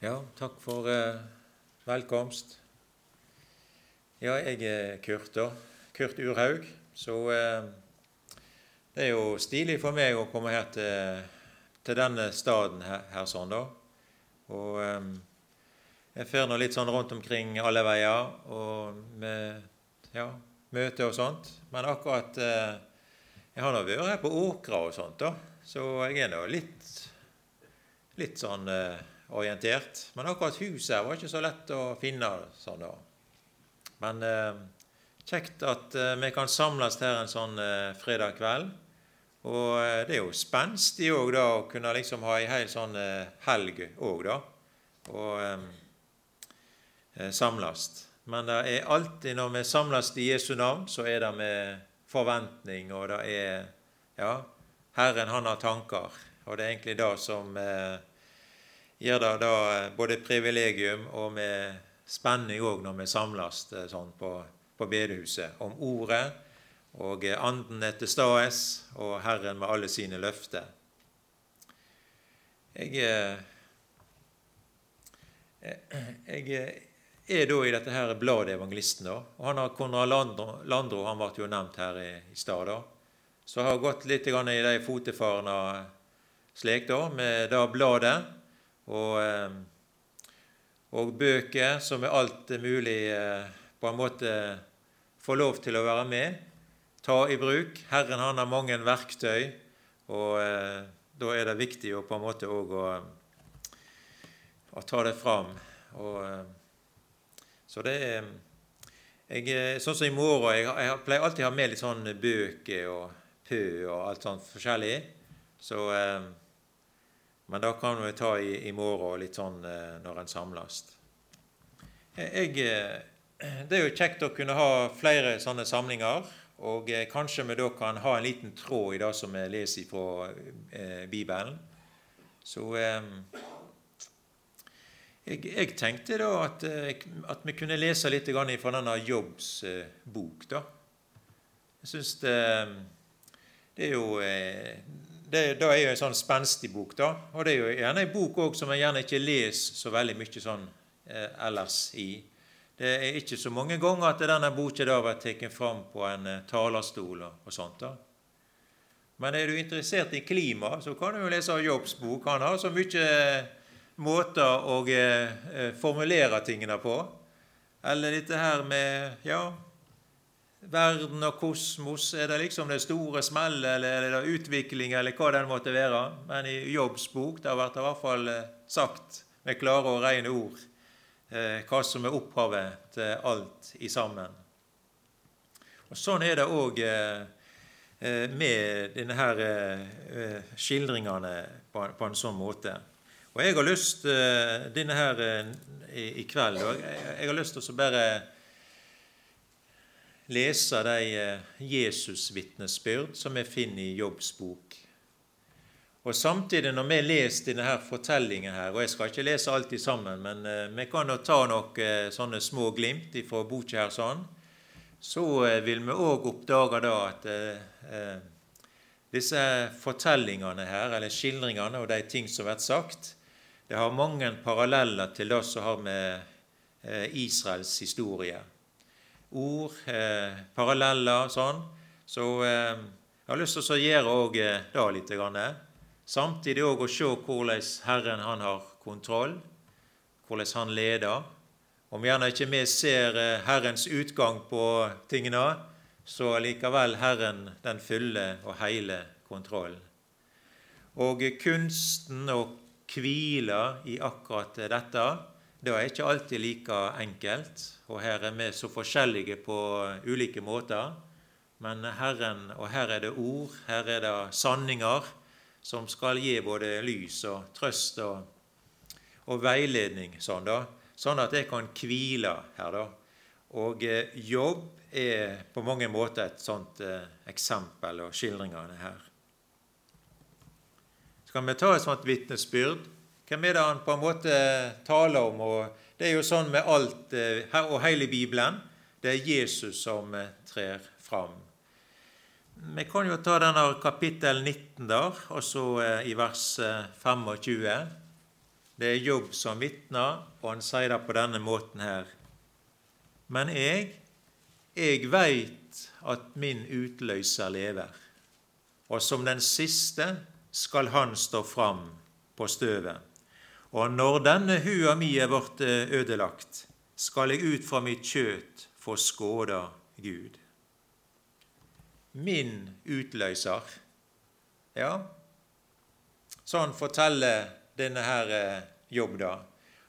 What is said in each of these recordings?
Ja, takk for eh, velkomst. Ja, jeg er Kurt, da. Kurt Urhaug. Så eh, det er jo stilig for meg å komme her til, til denne staden her, her sånn, da. Og eh, jeg fer nå litt sånn rundt omkring alle veier og med ja, møter og sånt. Men akkurat eh, Jeg har nå vært her på Åkra og sånt, da. Så jeg er nå litt, litt sånn eh, orientert. Men akkurat huset her var ikke så lett å finne. sånn da. Men eh, kjekt at eh, vi kan samles her en sånn eh, fredag kveld. Og eh, det er jo spenstig òg da å kunne liksom ha ei hel sånn eh, helg òg, da. Og eh, samles. Men det er alltid når vi samles i Jesu navn, så er det med forventning, og det er Ja, Herren, han har tanker. Og det er egentlig det som eh, gir det da både privilegium og med spenning òg når vi samles sånn på, på bedehuset, om ordet og anden er til stades, og Herren med alle sine løfter. Jeg, jeg er da i dette her bladet Evangelisten, da, og han har Konrad Landro, Landro han ble jo nevnt her i, i stad. da. Så jeg har gått litt i de fotefarene slik da, med det bladet og, eh, og bøker som er alt mulig eh, på en måte får lov til å være med, ta i bruk. Herren han har mange verktøy, og eh, da er det viktig å på en måte òg å, å, ta det fram. Og, så det er jeg, Sånn som i morgen Jeg, jeg pleier alltid å ha med litt sånn bøker og pø og alt sånt forskjellig. Så men det kan vi ta i, i morgen, litt sånn eh, når en samles. Jeg, eh, det er jo kjekt å kunne ha flere sånne samlinger. Og eh, kanskje vi da kan ha en liten tråd i det som vi leser fra eh, Bibelen. Så eh, jeg, jeg, tenkte da at, at, vi kunne lese litt fra denne Jobbs eh, bok. da. Jeg syns det, det, er jo det, det, er jo en sånn spenstig bok, da. Og det er jo gjerne en bok også, som jeg gjerne ikke leser så veldig mye sånn eh, ellers i. Det er ikke så mange ganger at denne boka da vært tatt fram på en eh, talerstol og, sånt. da. Men er du interessert i klima, så kan du jo lese Jobbs bok. Han har så mye eh, måter å eh, eh, formulere tingene på. Eller dette her med ja, verden og kosmos? Er det liksom det store smellet, eller er det utvikling, eller hva den måtte være? Men i Jobbs bok det blir det i hvert fall eh, sagt med klare og rene ord eh, hva som er opphavet til alt i sammen. Og Sånn er det òg eh, med denne her skildringene på, en sånn måte. Og Jeg har lyst denne her i, kveld og jeg har lyst til å bare lese de eh, Jesusvitnesbyrd som vi finner i Jobbs bok. Og Samtidig, når vi leser denne fortellingen her, og jeg skal ikke lese alt sammen, men uh, vi kan jo ta noen uh, sånne små glimt fra boka her, sånn, så vil vi òg oppdage da at disse fortellingene her, eller skildringene og de ting som blir sagt, det har mange paralleller til det som har med Israels historie ord, eh, paralleller og sånn. Så eh, jeg har lyst til å gjøre òg eh, det litt. Grann. Samtidig òg å se hvordan Herren han har kontroll, hvordan han leder. Om gjerne ikke vi ser eh, Herrens utgang på tingene, så likevel Herren den fulle og hele kontroll. Og kunsten å hvile i akkurat dette, det er ikke alltid like enkelt. Og her er vi så forskjellige på ulike måter. Men Herren, og her er det ord, her er det sanninger som skal gi både lys og trøst og, og veiledning, sånn, da. sånn at jeg kan hvile her. da. Og eh, jobb er på mange måter et sånt eh, eksempel og skildringene her. Så kan vi ta et sånt vitnesbyrd? Hvem er det han på en måte taler om? Og det er jo sånn med alt eh, og hele Bibelen. Det er Jesus som eh, trer fram. Vi kan jo ta denne kapittel 19 der, og så eh, i vers 25. Det er Jobb som vitner, og han sier det på denne måten her. Men jeg, jeg veit at min utløser lever, og som den siste skal han stå fram på støvet. Og når denne hua mi er blitt ødelagt, skal jeg ut fra mitt kjøt få skåda Gud. Min utløser. Ja, sånn forteller denne her eh, jobb, da.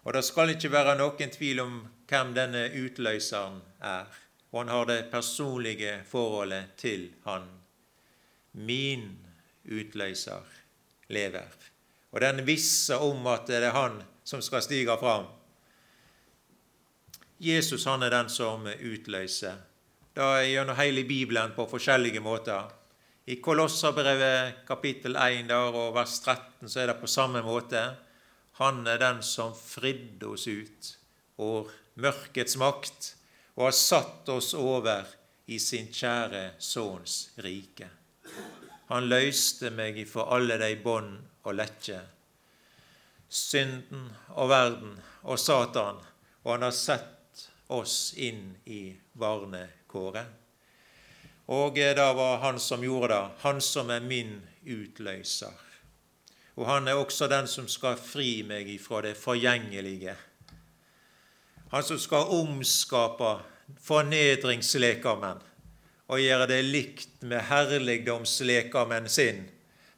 Og det skal ikke være noen tvil om hvem denne utløseren er. Og han har det personlige forholdet til han. Min utløser lever. Og den visse om at det er han som skal stige fram. Jesus han er den som utløser. Da gjennom hele Bibelen på forskjellige måter. I Kolosserbrevet kapittel 1 der, og vers 13 så er det på samme måte. Han er den som fridde oss ut og mørkets makt og har satt oss over i sin kjære Sønns rike. Han løste meg ifra alle de bånd og lekke, synden og verden og Satan, og han har sett oss inn i barnekåret. Og det var han som gjorde det, han som er min utløser. Og han er også den som skal fri meg ifra det forgjengelige. Han som skal omskape fornedringslekamen og gjøre det likt med herligdomslekamen sin,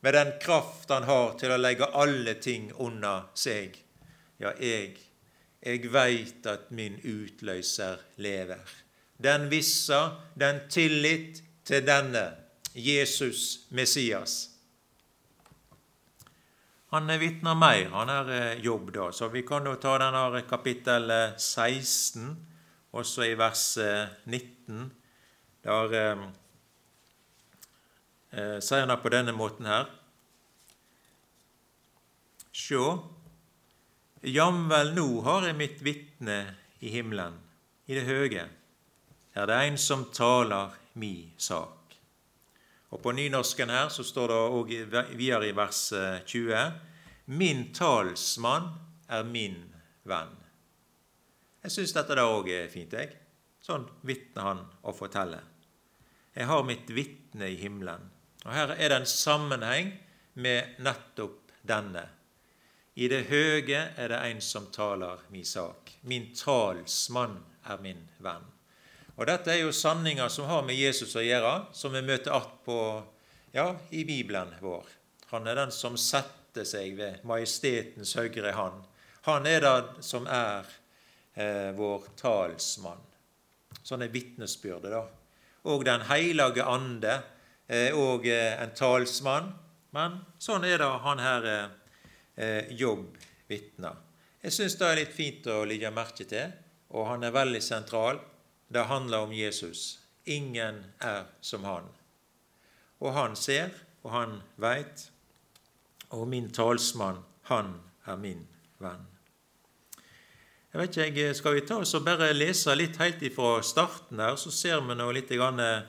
med den kraft han har til å legge alle ting under seg. Ja, jeg jeg veit at min utløser lever. Den vissa, den tillit til denne, Jesus Messias. Han vitner mer. Han er eh, jobb, da. Så vi kan jo ta denne kapittel 16, også i vers 19. Eh, Der eh, sier han på denne måten her. Sjå, Jamvel nå har jeg mitt vitne i himmelen, i det høge, er det en som taler mi sak. Og På nynorsken her så står det òg videre i vers 20.: eh, Min talsmann er min venn. Jeg syns dette da òg er fint, jeg. Sånn vitner han og forteller. Jeg har mitt vitne i himmelen. Og Her er det en sammenheng med nettopp denne i det høge er det en som taler min sak. Min talsmann er min venn. Og Dette er jo sanninger som har med Jesus å gjøre, som vi møter att på, ja, i Bibelen vår. Han er den som setter seg ved majestetens høyre hand. Han er den som er eh, vår talsmann. Sånn er vitnesbyrdet, da. Og Den hellige ande er òg eh, en talsmann. Men sånn er det han her eh, eh, Jobb vitner. Jeg syns det er litt fint å legge merke til, og han er veldig sentral. Det handler om Jesus. Ingen er som han. Og han ser, og han veit, og min talsmann, han er min venn. Jeg vet ikke, Skal vi ta oss og bare lese litt helt ifra starten her, så ser vi nå litt grann, eh,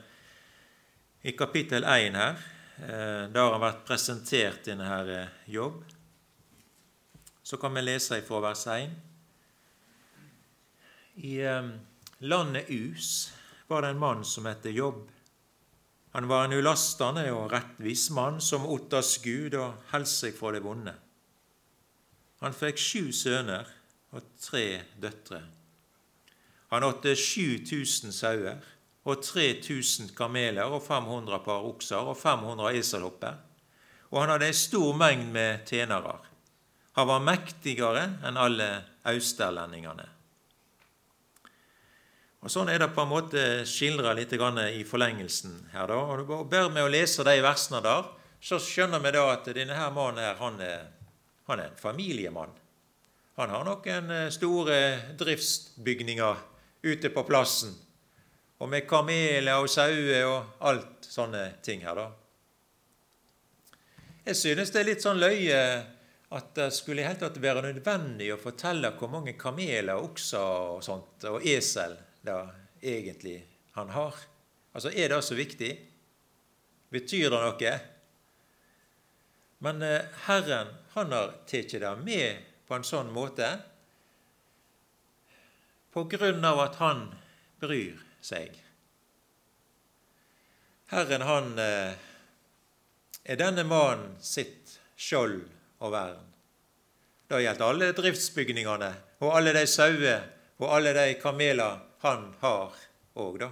i kapittel 1 her. Eh, der har vært presentert denne her eh, jobb. Så kan vi lese fra vers 1. I eh, landet Us var det en mann som het Jobb. Han var en ulastende og rettvis mann som ottas Gud og helst seg fra det vonde. Han fikk sju sønner og tre døtre. Han åtte 7000 sauer og 3000 kameler og 500 par okser og 500 eselhopper. Og han hadde en stor mengd med tjenere. Han var mektigere enn alle austerlendingene. Og Sånn er det på en måte skildra litt i forlengelsen her. da. Og Bare med å lese de versene der, så skjønner vi da at denne her mannen her, han er, han er en familiemann. Han har noen eh, store driftsbygninger ute på plassen. Og med kameler og sauer og alt sånne ting her, da. Jeg synes det er litt sånn løye at det skulle i hele tatt være nødvendig å fortelle hvor mange kameler, okser og sånt, og esel det egentlig han har. Altså, Er det så viktig? Betyr det noe? Men eh, Herren han har tatt det med på en sånn måte på grunn av at han bryr seg. Herren, han eh, er denne mannen sitt skjold og vern. Det gjelder alle driftsbygningene og alle de sauer og alle de kameler han har òg, da.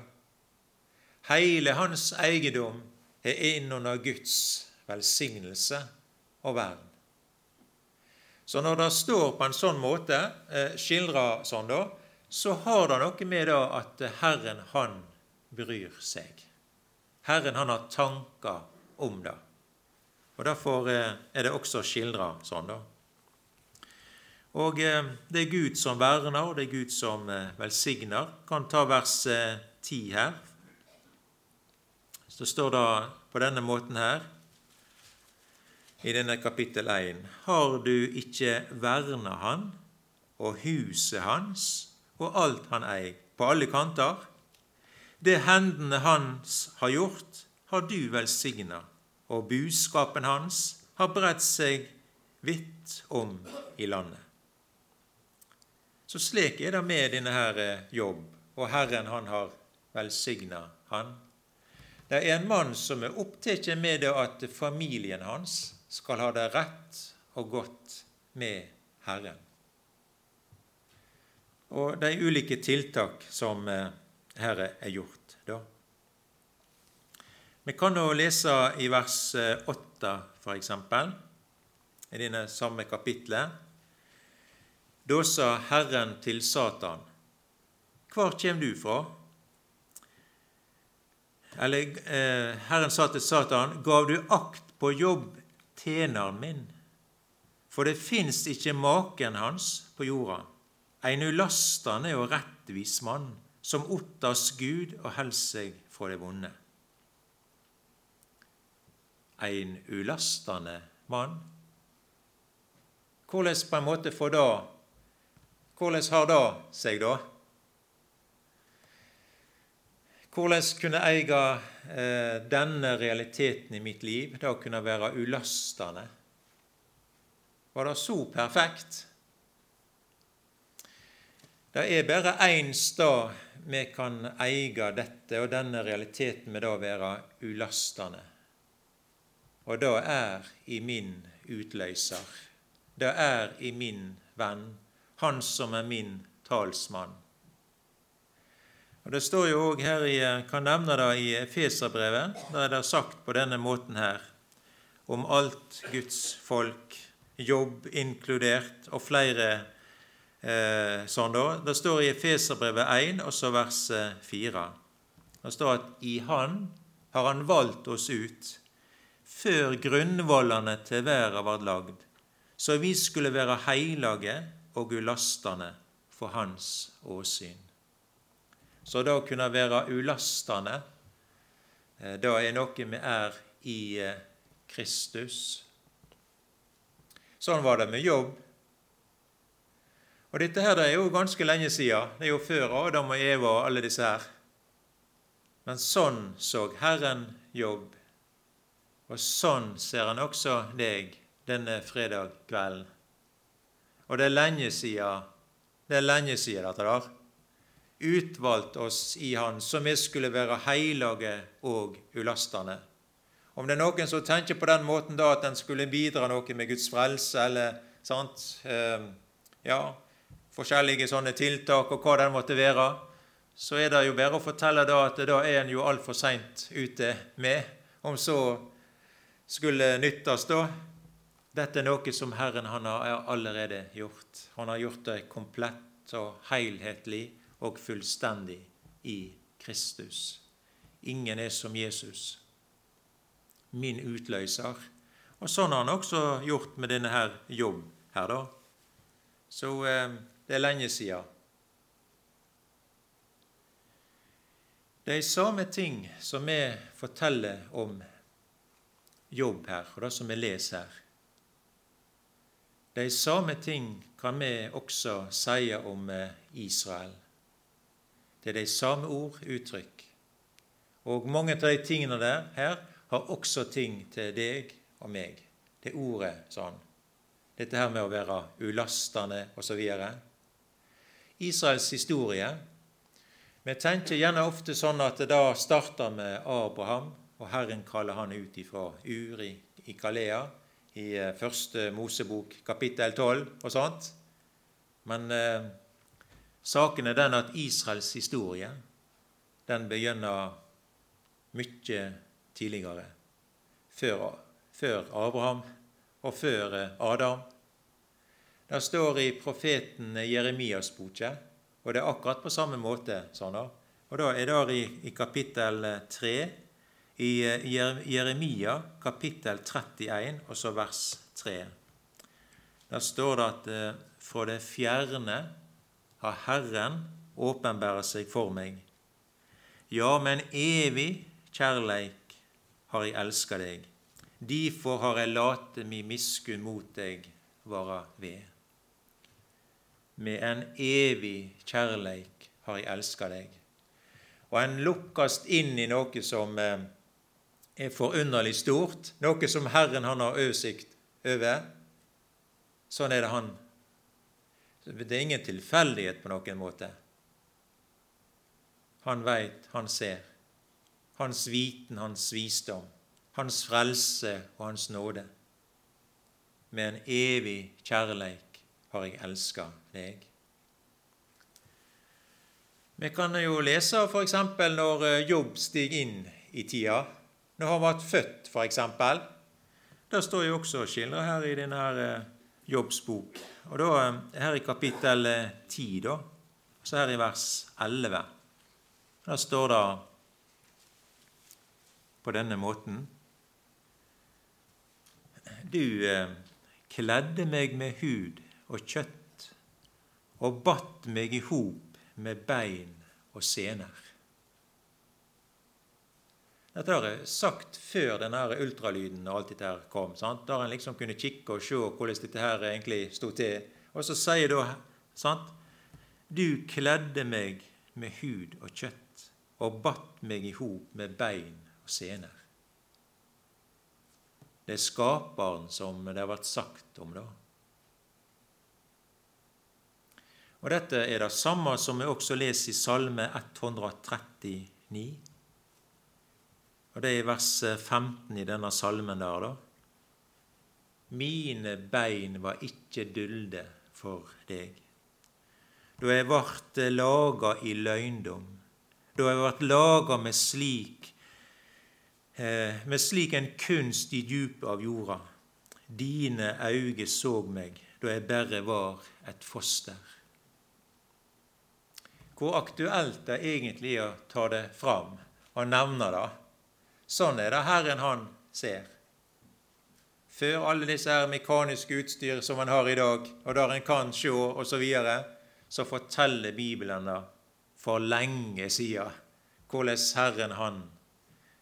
Hele hans eiendom er innunder Guds velsignelse og vern. Så når det står på en sånn måte, eh, skildra sånn, da, så har det noe med da at Herren, han bryr seg. Herren, han har tanker om det. Og Derfor eh, er det også skildra sånn, da. Og eh, det er Gud som verner, og det er Gud som eh, velsigner. Kan ta vers 10 her. Så står det på denne måten her i denne kapittel 1. Har du ikke verna han og huset hans og alt han eier, på alle kanter? Det hendene hans har gjort, har du velsigna, og buskapen hans har bredt seg vidt om i landet. Så slik er det med denne her eh, jobb, og Herren han har velsigna han. Det er en mann som er opptatt med det at familien hans skal ha det rett og godt med Herren. Og de ulike tiltak som eh, her er gjort. Da. Vi kan nå lese i vers 8, eh, f.eks., i denne samme kapitlet. Da sa Herren til Satan, Hvor kjem du fra? Eller eh, Herren sa til Satan, Gav du akt på jobb tjeneren min. For det fins ikke maken hans på jorda, ein ulastende og rettvis mann, som ottas Gud og held seg fra det vonde. Ein ulastende mann? Hvordan på en måte får da Hvordan har det seg, da? Hvordan kunne jeg eie eh, denne realiteten i mitt liv, det å kunne være ulastende? Var det så perfekt? Det er bare én stad vi kan eie dette og denne realiteten det å være ulastende. Og det er i min utløser. Det er i min venn, han som er min talsmann. Og Det står jo òg her i, kan nevne det i Feserbrevet, der er det sagt på denne måten her om alt Guds folk, jobb inkludert, og flere eh, sånn da. Det står i Feserbrevet 1, og så vers 4. Det står at i Han har Han valgt oss ut før grunnvollene til verden var lagd, så vi skulle være heilage og ulastende for Hans åsyn. Så det å kunne være ulastende, eh, det er noe vi er i eh, Kristus. Sånn var det med jobb. Og Dette her det er jo ganske lenge siden. Det er jo før Adam og Eva og alle disse her. Men sånn så Herren jobb. Og sånn ser han også deg denne fredag kvelden. Og det er lenge siden det er lenge siden dette der utvalgt oss i Han, som vi skulle være heilage og ulastende. Om det er noen som tenker på den måten da at en skulle bidra noe med Guds frelse, eller sant, eh, ja, forskjellige sånne tiltak, og hva den måtte være, så er det jo bare å fortelle da at da er en jo altfor seint ute med, om så skulle nyttes da. Dette er noe som Herren han har allerede gjort. Han har gjort det komplett og helhetlig og fullstendig i Kristus. Ingen er som Jesus, min utløser. Og sånn har han også gjort med denne her jobb her, da. Så eh, det er lenge. Det er samme ting som vi forteller om jobb her, og det som vi leser her. De samme ting kan vi også si om eh, Israel. Det er de samme ord, uttrykk. Og mange av de tingene der her har også ting til deg og meg. Det ordet, ordet sånn. dette her med å være ulastende osv. Israels historie Vi tenker gjerne ofte sånn at det da starter med Abraham, og Herren kaller han ut ifra Uri i Kalea i eh, første Mosebok kapittel 12 og sånt. Men eh, saken er den at Israels historie den begynner mye tidligere. Før, før Abraham og før eh, Adam. Det står i profeten Jeremias boke, og det er akkurat på samme måte. sånn da. Og da er det i, i kapittel 3 eh, i eh, Jeremia, kapittel 31, og så vers 3. Der står det at fra det fjerne har Herren åpenbæret seg for meg. Ja, men evig kjærleik har jeg elska deg. Difor har jeg late mi miskunn mot deg vara ved. Med en evig kjærleik har jeg elska deg. Og en lukkast inn i noe som eh, er forunderlig stort, noe som Herren han har oversikt over. Sånn er det han. Det er ingen tilfeldighet på noen måte. Han veit, han ser. Hans viten, hans visdom hans frelse og hans nåde. Med en evig kjærleik har jeg elska deg. Vi kan jo lese f.eks. når eh, Jobb stiger inn i tida, når han ble født, f.eks. Det står jo også skildra her i denne eh, Jobbs bok. Og da eh, her i kapittel 10, da, så her i vers 11, da står det på denne måten du kledde meg med hud og kjøtt og batt meg i hop med bein og sener. Dette har jeg sagt før denne ultralyden og alt dette her kom. Sant? Da en liksom kunne kikke og se hvordan dette her egentlig sto til. Og så sier da sant? Du kledde meg med hud og kjøtt og batt meg i hop med bein og sener. Det er Skaperen som det har vært sagt om. da. Og Dette er det samme som vi også leser i Salme 139. Og Det er i vers 15 i denne salmen der, da. Mine bein var ikke dulde for deg. Da jeg vart laga i løgndom, da jeg vart laga med slik Eh, med slik en kunst i djupet av jorda. Dine auge så meg da jeg bare var et foster. Hvor aktuelt det egentlig er å ta det fram og nevne det. Sånn er det Herren han ser. Før alle disse her mekaniske utstyr som en har i dag, og der en kan se osv., så, videre, så forteller Bibelen det for lenge siden hvordan Herren han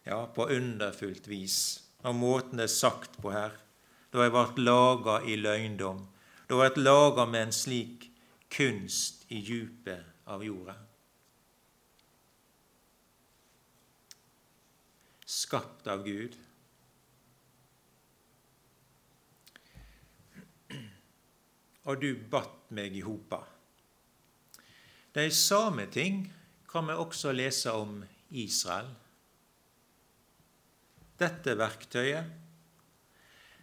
ja, på underfullt vis, og måten det er sagt på her, da jeg ble laga i løgndom, da jeg ble laga med en slik kunst i djupet av jorda. Skapt av Gud. Og du batt meg i hopa. De samme ting kan vi også lese om Israel dette verktøyet.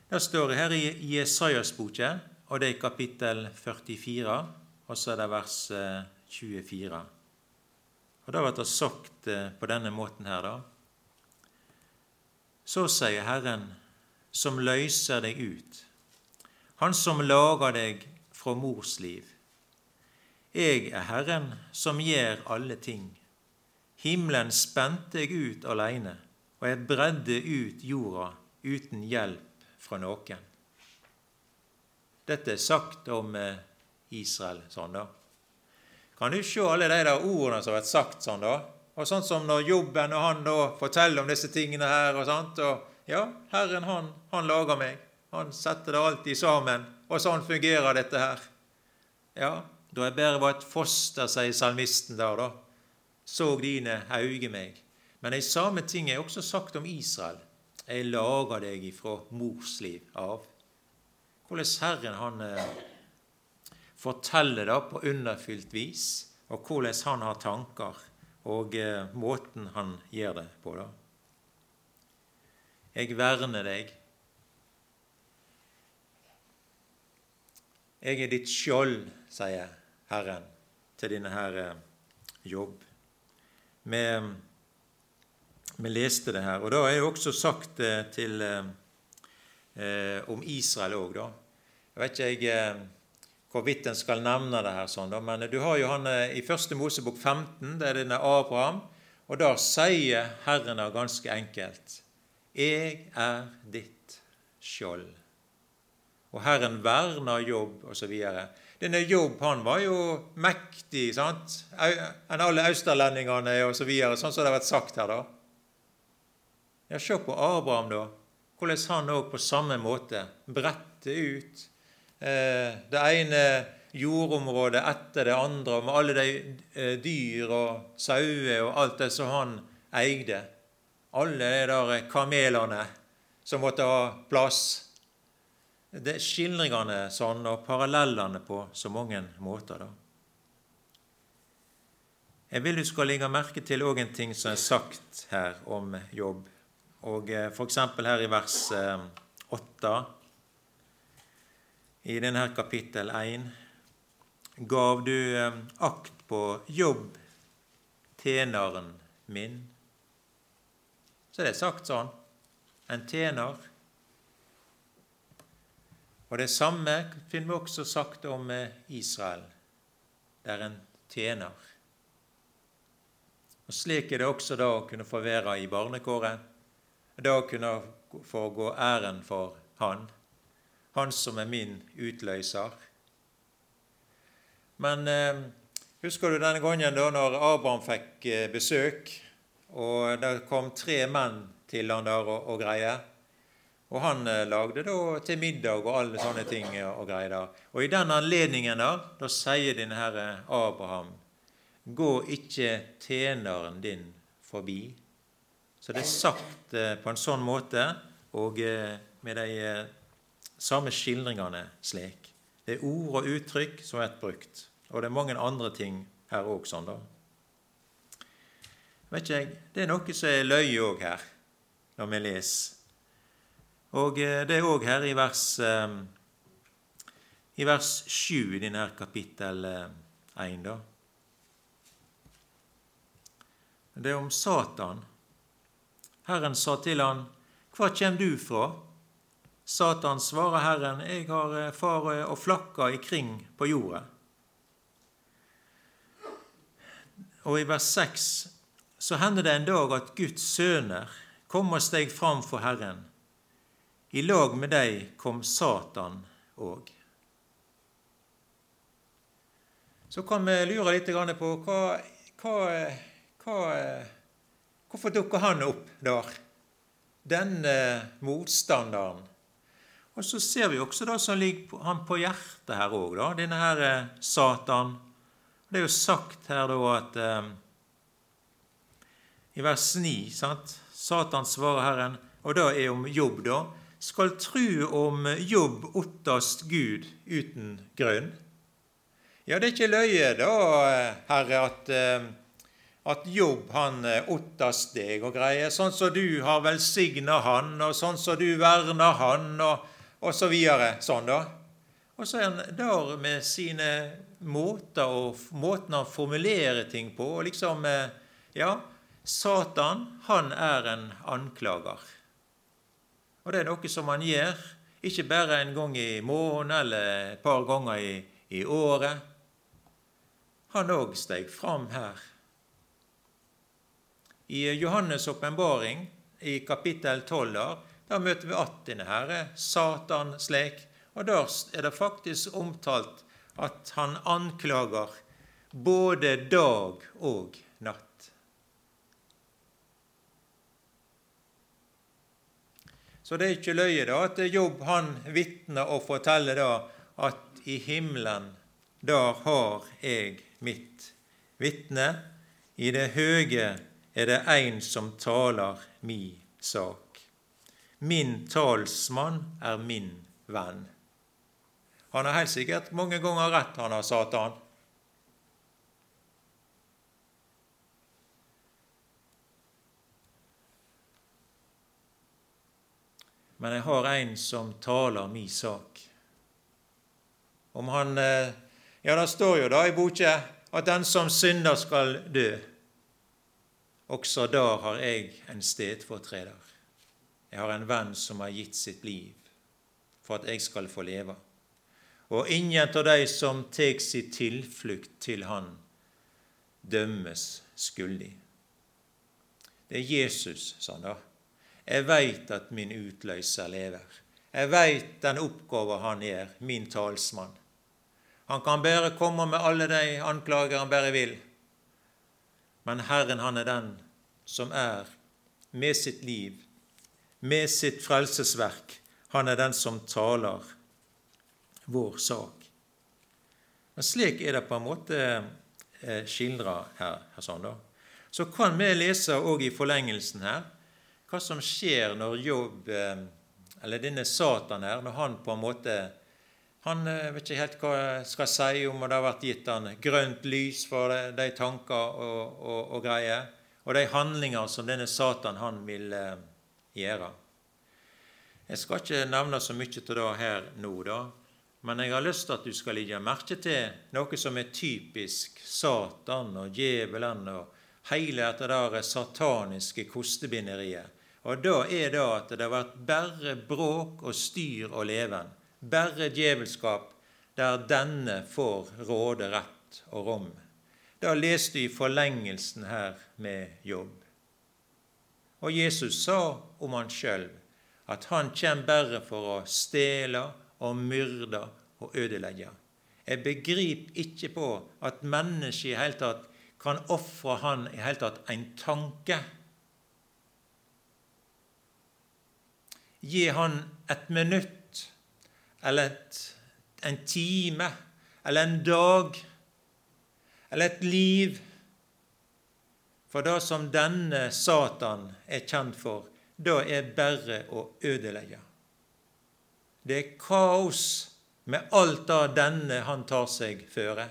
Det står her i Jesajas boke, og det er kapittel 44, og så er det vers 24. Eh, og Da blir det sagt eh, på denne måten her, da. Så sier Herren, som løyser deg ut, Han som lager deg fra mors liv. Jeg er Herren som gjør alle ting. Himmelen spente jeg ut aleine og jeg bredde ut jorda uten hjelp fra noen. Dette er sagt om eh, Israel sånn, da. Kan du se alle de der ordene som har vært sagt sånn, da? Og sånn som når jobben og han da forteller om disse tingene her og sånt. Og ja, Herren, han, han lager meg. Han setter det alltid sammen. Og sånn fungerer dette her. Ja, da jeg bare var et foster, sier salmisten der, da, Såg dine auge meg. Men de samme ting er også sagt om Israel. Jeg lager deg ifra mors liv av. Hvordan Herren han eh, forteller det på underfylt vis, og hvordan han har tanker, og eh, måten han gjør det på. da. Jeg verner deg. Jeg er ditt skjold, sier Herren til denne her eh, jobb. Vi, vi leste det her, og da er det også sagt eh, til eh, eh om Israel òg, da. Jeg vet ikke jeg hvorvidt en skal nevne det her, sånn, men du har jo han i første Mosebok 15, det er denne Abraham, og da sier Herren da ganske enkelt 'Jeg er ditt skjold'. Og Herren verner jobb, osv. Denne Jobb han var jo mektig sant? enn alle austerlendingene osv., så videre, sånn som det har vært sagt her. da. Ja, Se på Abraham, da. Hvordan han òg på samme måte bretter ut eh, det ene jordområdet etter det andre, med alle de eh, dyr og sauer og alt det som han eide. Alle de der kamelene som måtte ha plass det er skildringene sånn, og parallellene på så mange måter. da. Jeg vil du skal legge merke til òg en ting som er sagt her om jobb. Og eh, F.eks. her i vers 8 eh, i denne kapittel 1 gav du eh, akt på jobb, tjeneren min. Så det er sagt sånn. En tjener og Det samme finner vi også sagt om eh, Israel. Det er en tjener. Og Slik er det også da å kunne få være i barnekåret. Da å kunne få gå æren for Han, Han som er min utløser. Men eh, husker du denne gangen da når Abraham fikk eh, besøk, og det kom tre menn til han der og, og greier? Og han eh, lagde da til middag og alle sånne ting og greier. der. Og i den anledningen da, da sier din herre Abraham, gå ikke tjeneren din forbi. Så det er sagt eh, på en sånn måte og eh, med de samme skildringene slik. Det er ord og uttrykk som er brukt. Og det er mange andre ting her òg sånn, da. Vet ikke jeg, Det er noe som er løye òg her, når vi leser og eh, det er òg her i vers, eh, i vers 7 i denne kapittel 1, eh, da. Det er om Satan. Herren sa til han, Hva kjem du fra? Satan svarer Herren, Jeg har fare og flakka ikring på jorda. Og i vers 6 så hender det en dag at Guds sønner kommer og steg fram for Herren. I lag med deg kom Satan òg. Så kan vi lure litt på hva, hva, hva, Hvorfor dukker han opp der? Denne motstanderen. Og så ser vi også det som ligger han på hjertet her òg, denne her eh, Satan. Det er jo sagt her da at eh, I vers 9 sant? Satan svarer Herren, og det er om jobb, da skal tru om jobb ottast Gud uten grunn? Ja, det er ikke løye, da, Herre, at, eh, at jobb han åttast eh, deg og greier, sånn som du har velsigna han, og sånn som du verner han, og, og så videre. Sånn, da. Og så er han der med sine måter og måten han formulerer ting på. og liksom, eh, Ja, Satan, han er en anklager. Og det er noe som han gjør, ikke bare en gang i måneden eller et par ganger i, i året. Han òg steg fram her. I Johannes' åpenbaring, i kapittel 12, der møter vi denne herre, Satan slik. Og da er det faktisk omtalt at han anklager både dag og natt. Så det er ikke løye da, at Jobb han vitner og forteller da at i himmelen, der har jeg mitt vitne. I det høge er det ein som taler mi sak. Min talsmann er min venn. Han har helt sikkert mange ganger rett, han har Satan. Men jeg har en som taler mi sak. Om han eh, Ja, det står jo da i boka at den som synder, skal dø. Også da har jeg en stedfortreder. Jeg har en venn som har gitt sitt liv for at jeg skal få leve. Og ingen av de som tek si tilflukt til Han, dømmes skyldig. Det er Jesus, sa han da. Jeg veit at min utløser lever. Jeg veit den oppgåva han gjør, min talsmann. Han kan bare komme med alle de anklager han bare vil. Men Herren, han er den som er med sitt liv, med sitt frelsesverk. Han er den som taler vår sak. Men slik er det på en måte eh, skildra her. sånn da. Så kan vi lese òg i forlengelsen her hva som skjer når Jobb, eh, eller denne Satan her, når han på en måte Han eh, vet ikke helt hva jeg skal si om det har vært gitt han grønt lys for de tanker og, og, og greier, og de handlinger som denne Satan han vil gjøre. Jeg skal ikke nevne så mye til det her nå, da, men jeg har lyst til at du skal legge merke til noe som er typisk Satan og djevelen og hele dette der sataniske kostebinderiet. Og da er det at det har vært bare bråk og styr og leven, bare djevelskap, der denne får råde rett og rom. Da leste du i forlengelsen her med jobb. Og Jesus sa om han sjøl at han kommer bare for å stjele og myrde og ødelegge. Jeg begriper ikke på at mennesket i hele tatt kan ofre han i hele tatt en tanke Gi han et minutt eller et, en time eller en dag eller et liv. For det som denne Satan er kjent for, da er bare å ødelegge. Det er kaos med alt det denne han tar seg føre.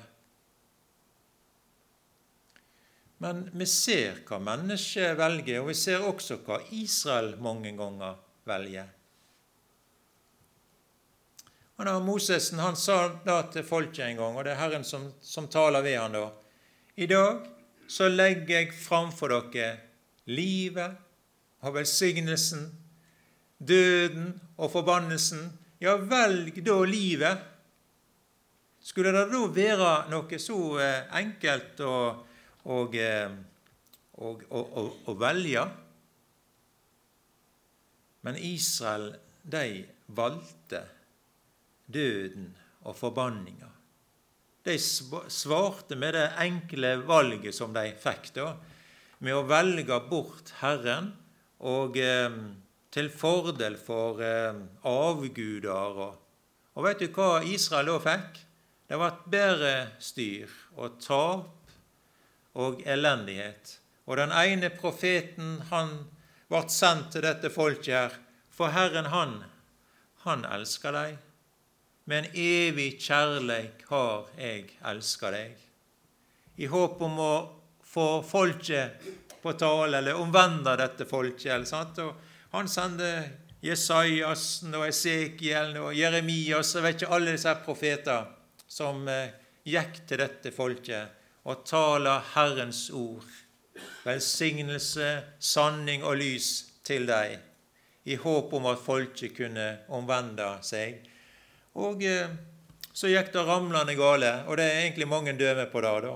Men vi ser hva mennesket velger, og vi ser også hva Israel mange ganger velger. Og da Mosesen han sa da til folket en gang, og det er Herren som, som taler ved han da I dag så legger jeg framfor dere livet og velsignelsen, døden og forbannelsen. Ja, velg da livet. Skulle det da være noe så eh, enkelt å, og, eh, og, og, å velge? Men Israel, de valgte døden og forbanninga. De svarte med det enkle valget som de fikk, da, med å velge bort Herren og eh, til fordel for eh, avguder. Og, og vet du hva Israel da fikk? Det var et bedre styr og tap og elendighet. Og den ene profeten, han ble sendt til dette folket her. For Herren, han, han elsker deg. Med en evig kjærleik har jeg elska deg. I håp om å få folket på tale, eller omvende dette folket. Eller, sant? Og han sender Jesajasen og Esekiel og Jeremias og vet ikke alle disse profeter som eh, gikk til dette folket og taler Herrens ord velsignelse, sanning og lys til deg, i håp om at folket kunne omvende seg. Og eh, så gikk det ramlende gale, og det er egentlig mange døme på det. da.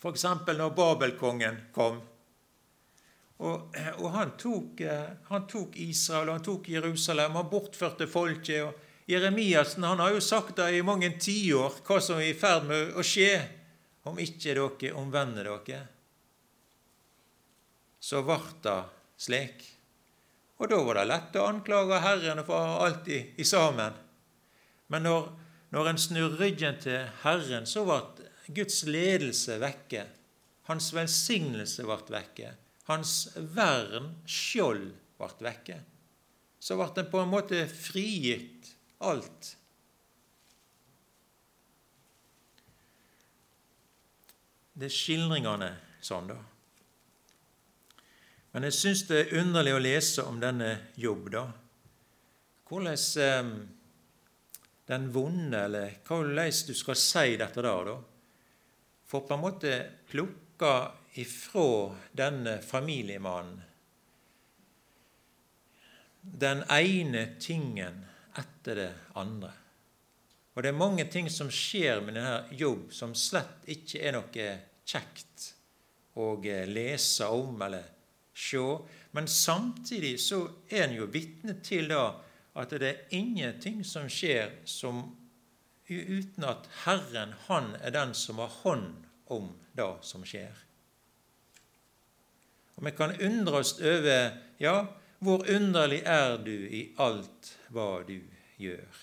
F.eks. når Babelkongen kom. Og, og han, tok, eh, han, tok, Israel og han tok Jerusalem. Han bortførte folket. og Jeremiassen han har jo sagt det i mange tiår, hva som er i ferd med å skje om ikke dere omvender dere så ble det slik. Og da var det lett å anklage Herren for alltid i sammen. Men når, når en snur ryggen til Herren, så ble Guds ledelse vekke. Hans velsignelse ble vekke. Hans vern, skjold, ble vekke. Så ble en på en måte frigitt alt. Det er skildringene sånn, da. Men jeg syns det er underlig å lese om denne jobb, da. Hvordan eh, den vonde, eller hvordan du skal si dette der, da. For på en måte plukka ifra denne familiemannen den ene tingen etter det andre. Og det er mange ting som skjer med denne jobb som slett ikke er noe kjekt å lese om eller se. Men samtidig så er en jo vitne til da at det er ingenting som skjer som, uten at Herren, han er den som har hånd om det som skjer. Og Vi kan undre oss over ja, hvor underlig er du i alt hva du gjør?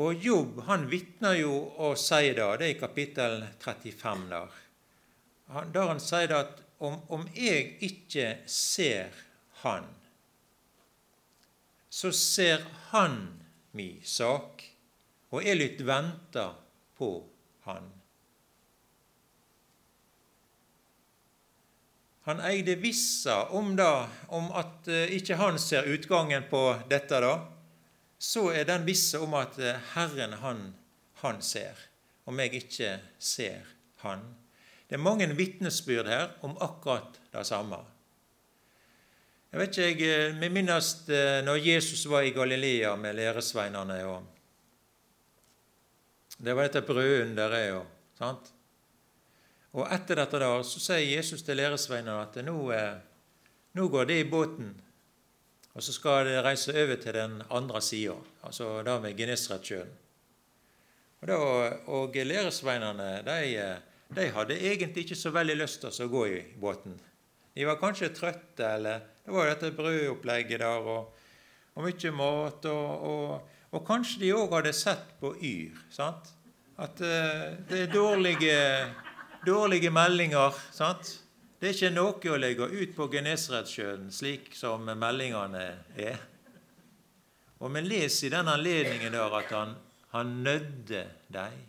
Og Jobb han vitner jo og sier da, det er i kapittel 35 der, der han sier at om, om jeg ikke ser Han, så ser Han mi sak, og jeg lytt venter på Han. Han eide vissa om, da, om at uh, ikke han ser utgangen på dette, da. Så er den visse om at uh, Herren, han, han ser, om jeg ikke ser Han. Det er mange vitnesbyrd her om akkurat det samme. Jeg vet ikke, jeg, eh, Vi minnes når Jesus var i Galilea med læresveinene. og Det var dette brødunderet. sant? Og etter dette da, så sier Jesus til læresveinene at nå, eh, nå går de i båten, og så skal de reise over til den andre sida, altså da med Genesaretsjøen. Og, da, og læresveinene de, de, hadde egentlig ikke så veldig lyst til å gå i båten. De var kanskje trøtte, eller det var jo dette brødopplegget der og, og mye mat. Og, og, og kanskje de òg hadde sett på Yr. sant? At uh, det er dårlige dårlige meldinger. sant? Det er ikke noe å legge ut på Genesaretsjøen slik som meldingene er. Og vi leser i den anledningen der at han, han nødde dem.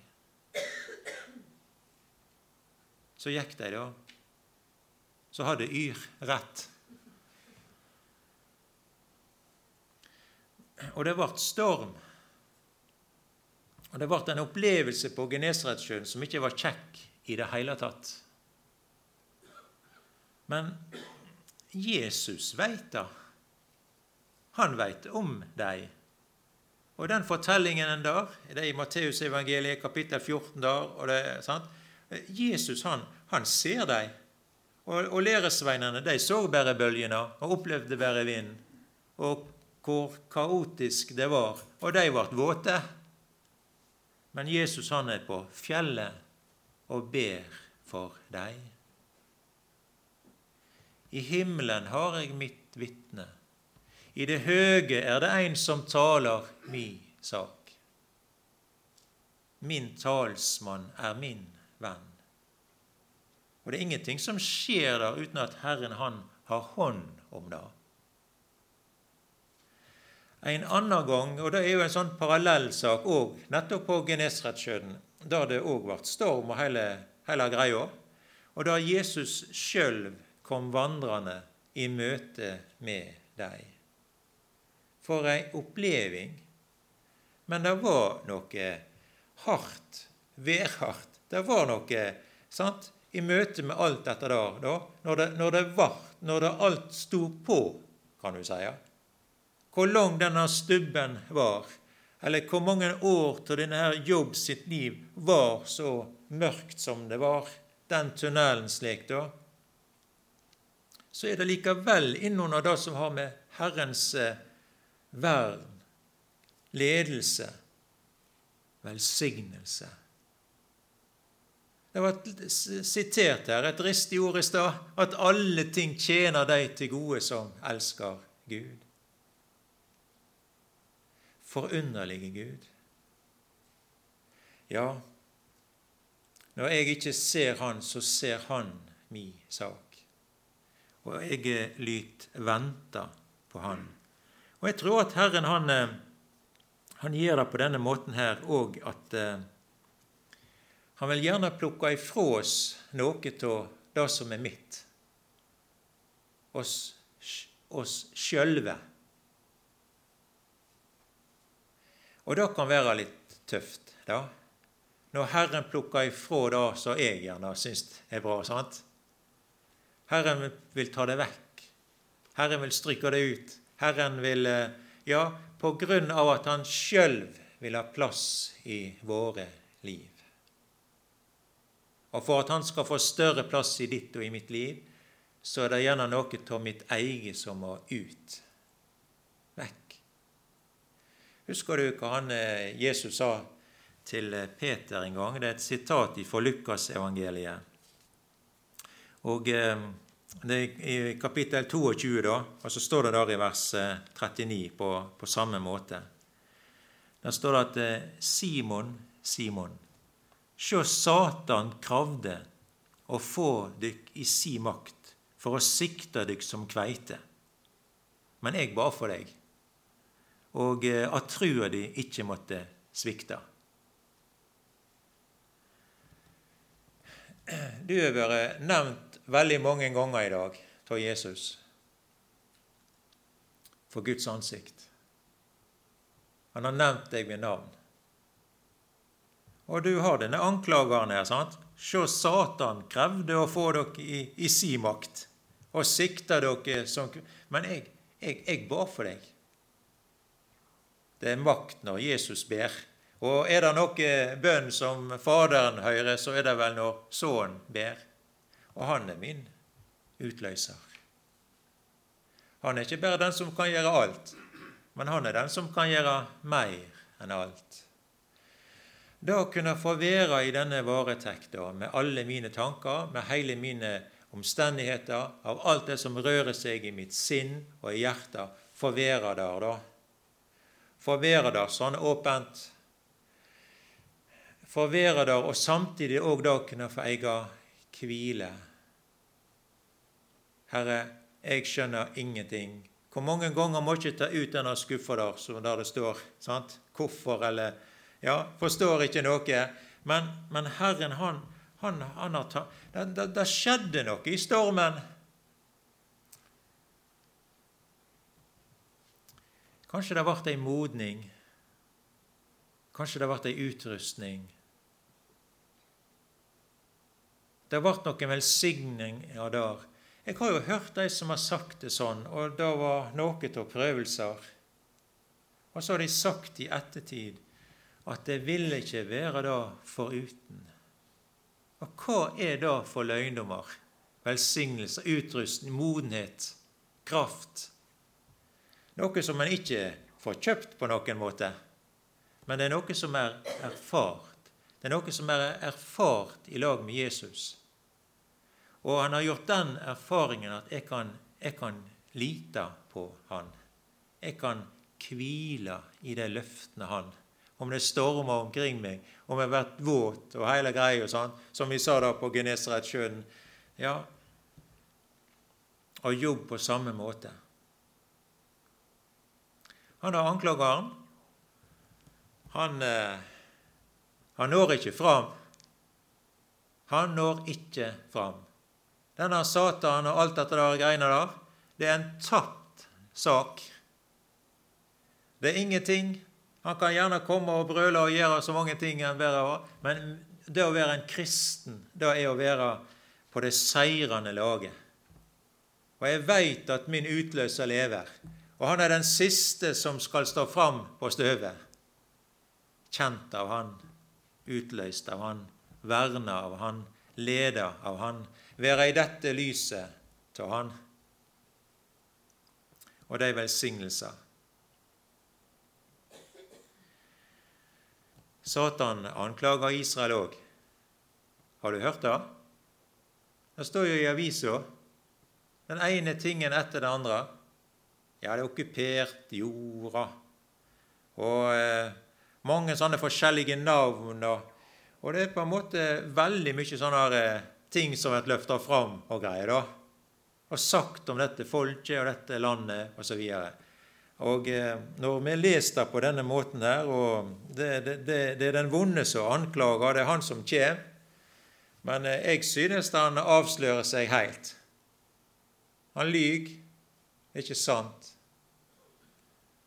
Så gikk de, da. Så hadde Yr rett. Og det ble storm. Og det ble en opplevelse på Genesaretsjøen som ikke var kjekk i det hele tatt. Men Jesus veit det. Han veit om dei. Og den fortellingen der, det er i Matteusevangeliet kapittel 14 der, og det, sant? Jesus han, han ser dem. Og, og læresveinene de så bare bølgene og opplevde bare vind. Og hvor kaotisk det var. Og de ble våte. Men Jesus han er på fjellet og ber for deg. I himmelen har jeg mitt vitne. I det høge er det en som taler mi sak. Min talsmann er min venn. Og det er ingenting som skjer der uten at Herren, han har hånd om det. En annen gang, og det er jo en sånn parallellsak òg, nettopp på Genesaretsjøen, der det òg ble storm og hele, hele greia, og der Jesus sjøl kom vandrende i møte med dem. For ei oppleving. Men det var noe hardt, værhardt. Det var noe sant, i møte med alt dette der, da, når det, når det var, når det alt sto på, kan du si. Hvor lang denne stubben var eller hvor mange år til denne her Jobb sitt liv var så mørkt som det var, den tunnelen slik, da, så er det likevel innunder det som har med Herrens eh, vern, ledelse, velsignelse Det var sitert her, et ristig ord i stad, at alle ting tjener deg til gode som elsker Gud forunderlige Gud. Ja, når jeg ikke ser Han, så ser Han mi sak. Og jeg lyt vente på Han. Og jeg tror at Herren han, eh, han gir det på denne måten her òg at uh, Han vil gjerne plukke ifra oss noe av det som er mitt. Oss, oss sjølve. Og det kan være litt tøft, da. Når Herren plukker ifra det som jeg gjerne syns er bra. sant? Herren vil ta det vekk. Herren vil stryke det ut. Herren vil eh, Ja, på grunn av at han sjøl vil ha plass i våre liv. Og for at han skal få større plass i ditt og i mitt liv, så er det gjerne noe av mitt eget som må ut. Vekk. Husker du hva han, eh, Jesus sa til eh, Peter en gang? Det er et sitat fra Lukasevangeliet. Og eh, det er I kapittel 22, da, og så står det der i vers 39 på, på samme måte. Der står det at Simon, Simon, sjå Satan kravde å få dykk i si makt for å sikte dykk som kveite. Men jeg ba for deg, og eh, at trua di ikke måtte svikte. Du har vært nevnt veldig mange ganger i dag av Jesus for Guds ansikt. Han har nevnt deg ved navn. Og du har denne anklageren her. sant? Sjå, Satan krevde å få dere i, i si makt og sikta dere som Men jeg, jeg, jeg ba for deg. Det er makt når Jesus ber. Og er det noe bønn som Faderen hører, så er det vel når Sønnen ber. Og han er min utløser. Han er ikke bare den som kan gjøre alt, men han er den som kan gjøre mer enn alt. Da kunne få være i denne varetekta med alle mine tanker, med hele mine omstendigheter, av alt det som rører seg i mitt sinn og i hjertet, få være der, da. Få være der sånn åpent. Få være der, og samtidig òg da kunne få eie hvile. Herre, jeg skjønner ingenting. Hvor mange ganger må ikke ta ut denne skuffa der, som der det står sant? hvorfor, eller Ja, forstår ikke noe. Men, men Herren, han, han, han har tatt det, det, det skjedde noe i stormen. Kanskje det ble ei modning. Kanskje det ble ei utrustning. Det ble noen velsigninger der. Jeg har jo hørt de som har sagt det sånn, og det var noe av prøvelser. Og så har de sagt i ettertid at det vil ikke være det foruten. Og hva er det for løgndommer? Velsignelse, utrustning, modenhet, kraft. Noe som en ikke får kjøpt på noen måte, men det er noe som er erfart. Det er noe som er erfart i lag med Jesus. Og han har gjort den erfaringen at jeg kan, jeg kan lite på han. Jeg kan hvile i de løftene han om det stormer omkring meg, om jeg har vært våt og hele greia, og sånn, som vi sa da på Genesaretsjøen. Ja, og jobb på samme måte. Han har anklageren. Han, eh, han når ikke fram. Han når ikke fram. Denne Satan og alt dette der greiene der, det er en tapt sak. Det er ingenting han kan gjerne komme og brøle og gjøre så mange ting enn bedre, men det å være en kristen, det er å være på det seirende laget. Og jeg veit at min utløser lever, og han er den siste som skal stå fram på støvet. Kjent av han, utløst av han, verna av han, leda av han, være i dette lyset av han. Og de velsignelser Satan anklager Israel òg. Har du hørt det? Det står jo i avisa. Den ene tingen etter det andre. Ja, det er okkupert jorda. Og eh, mange sånne forskjellige navn. Og, og, det er på en måte veldig mye sånne eh, ting som blir løfta fram og greier. da. Og sagt om dette folket og dette landet osv. Og eh, Når vi leser det på denne måten her, og det, det, det, det er den vonde som anklager, det er han som kommer, Men eh, jeg synes han avslører seg helt. Han lyver. Det er ikke sant.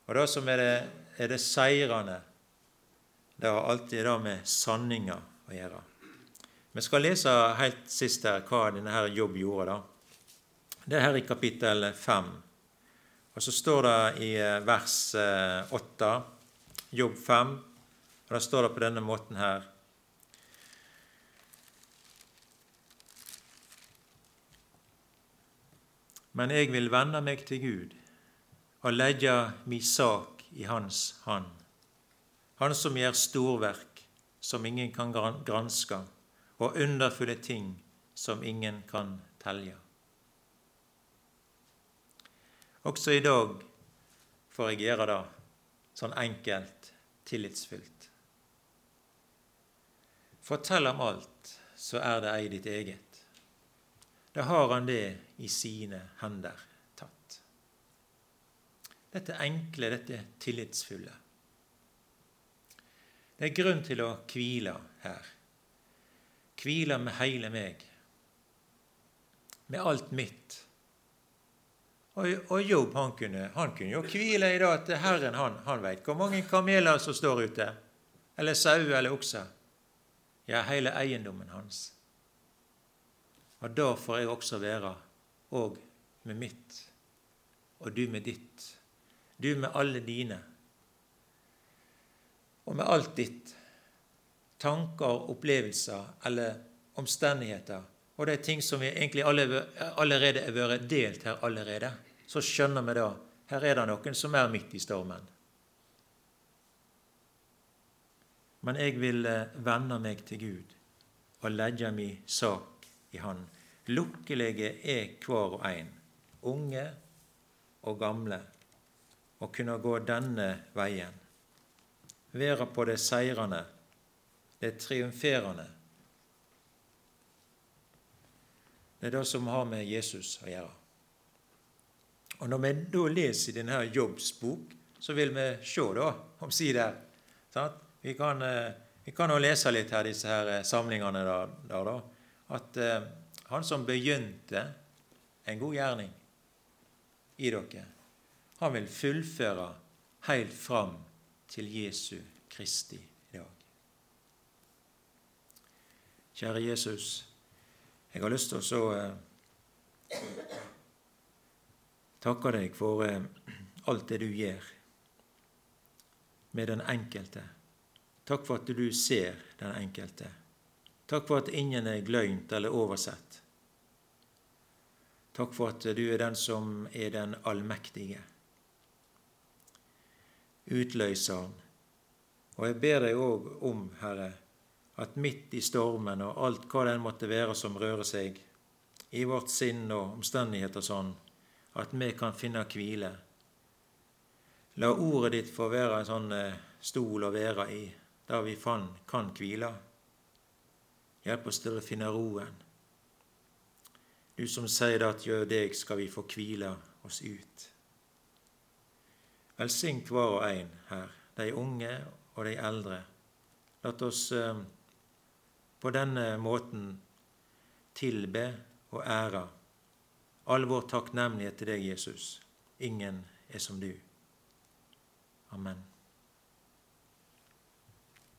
Og det som er det, er det seirende, det har alltid det med sanninga å gjøre. Vi skal lese helt sist her hva denne her jobb gjorde. da. Det er her i kapittel 5. Og så står det i eh, vers 8, eh, jobb 5, og da står det på denne måten her Men jeg vil vende meg til Gud og legge mi sak i Hans hand. Han som gjør storverk som ingen kan granske, og underfulle ting som ingen kan telje. Også i dag får jeg gjøre det sånn enkelt, tillitsfullt. Fortell om alt, så er det ei ditt eget da har han det i sine hender tatt. Dette enkle, dette tillitsfulle. Det er grunn til å hvile her. Hvile med hele meg, med alt mitt. Og, og Jobb han kunne, han kunne jo hvile i det at Herren han, han veit hvor mange kameler som står ute, eller sauer eller okser. Ja, hele eiendommen hans. Og da får jeg også være òg med mitt, og du med ditt. Du med alle dine. Og med alt ditt. Tanker, opplevelser eller omstendigheter. Og det er ting som vi egentlig allerede er vært delt her allerede. Så skjønner vi da her er det noen som er midt i stormen. Men jeg vil eh, vende meg til Gud og legge min sak i Han. Lukkelige er hver og en, unge og gamle, å kunne gå denne veien. Være på det seirende, det triumferende. Det er det som har med Jesus å gjøre. Og Når vi da leser denne Jobbs bok, så vil vi se da, omsider Vi kan, eh, vi kan jo lese litt her, disse her eh, samlingene der, der da at eh, han som begynte en god gjerning i dere, han vil fullføre helt fram til Jesu Kristi dag. Kjære Jesus, jeg har lyst til å så eh, takke deg for eh, alt det du gjør med den enkelte. Takk for at du ser den enkelte. Takk for at ingen er glemt eller oversett. Takk for at du er den som er den allmektige. Utløseren. Og jeg ber deg òg om, Herre, at midt i stormen og alt hva den måtte være som rører seg, i vårt sinn og omstendigheter sånn, at vi kan finne hvile. La ordet ditt få være en sånn eh, stol å være i, der vi kan hvile. Hjelp oss til å finne roen. Du som sier at gjør deg skal vi få hvile oss ut. Velsign hver og en her, de unge og de eldre. La oss eh, på denne måten tilbe og ære. All vår takknemlighet til deg, Jesus. Ingen er som du. Amen.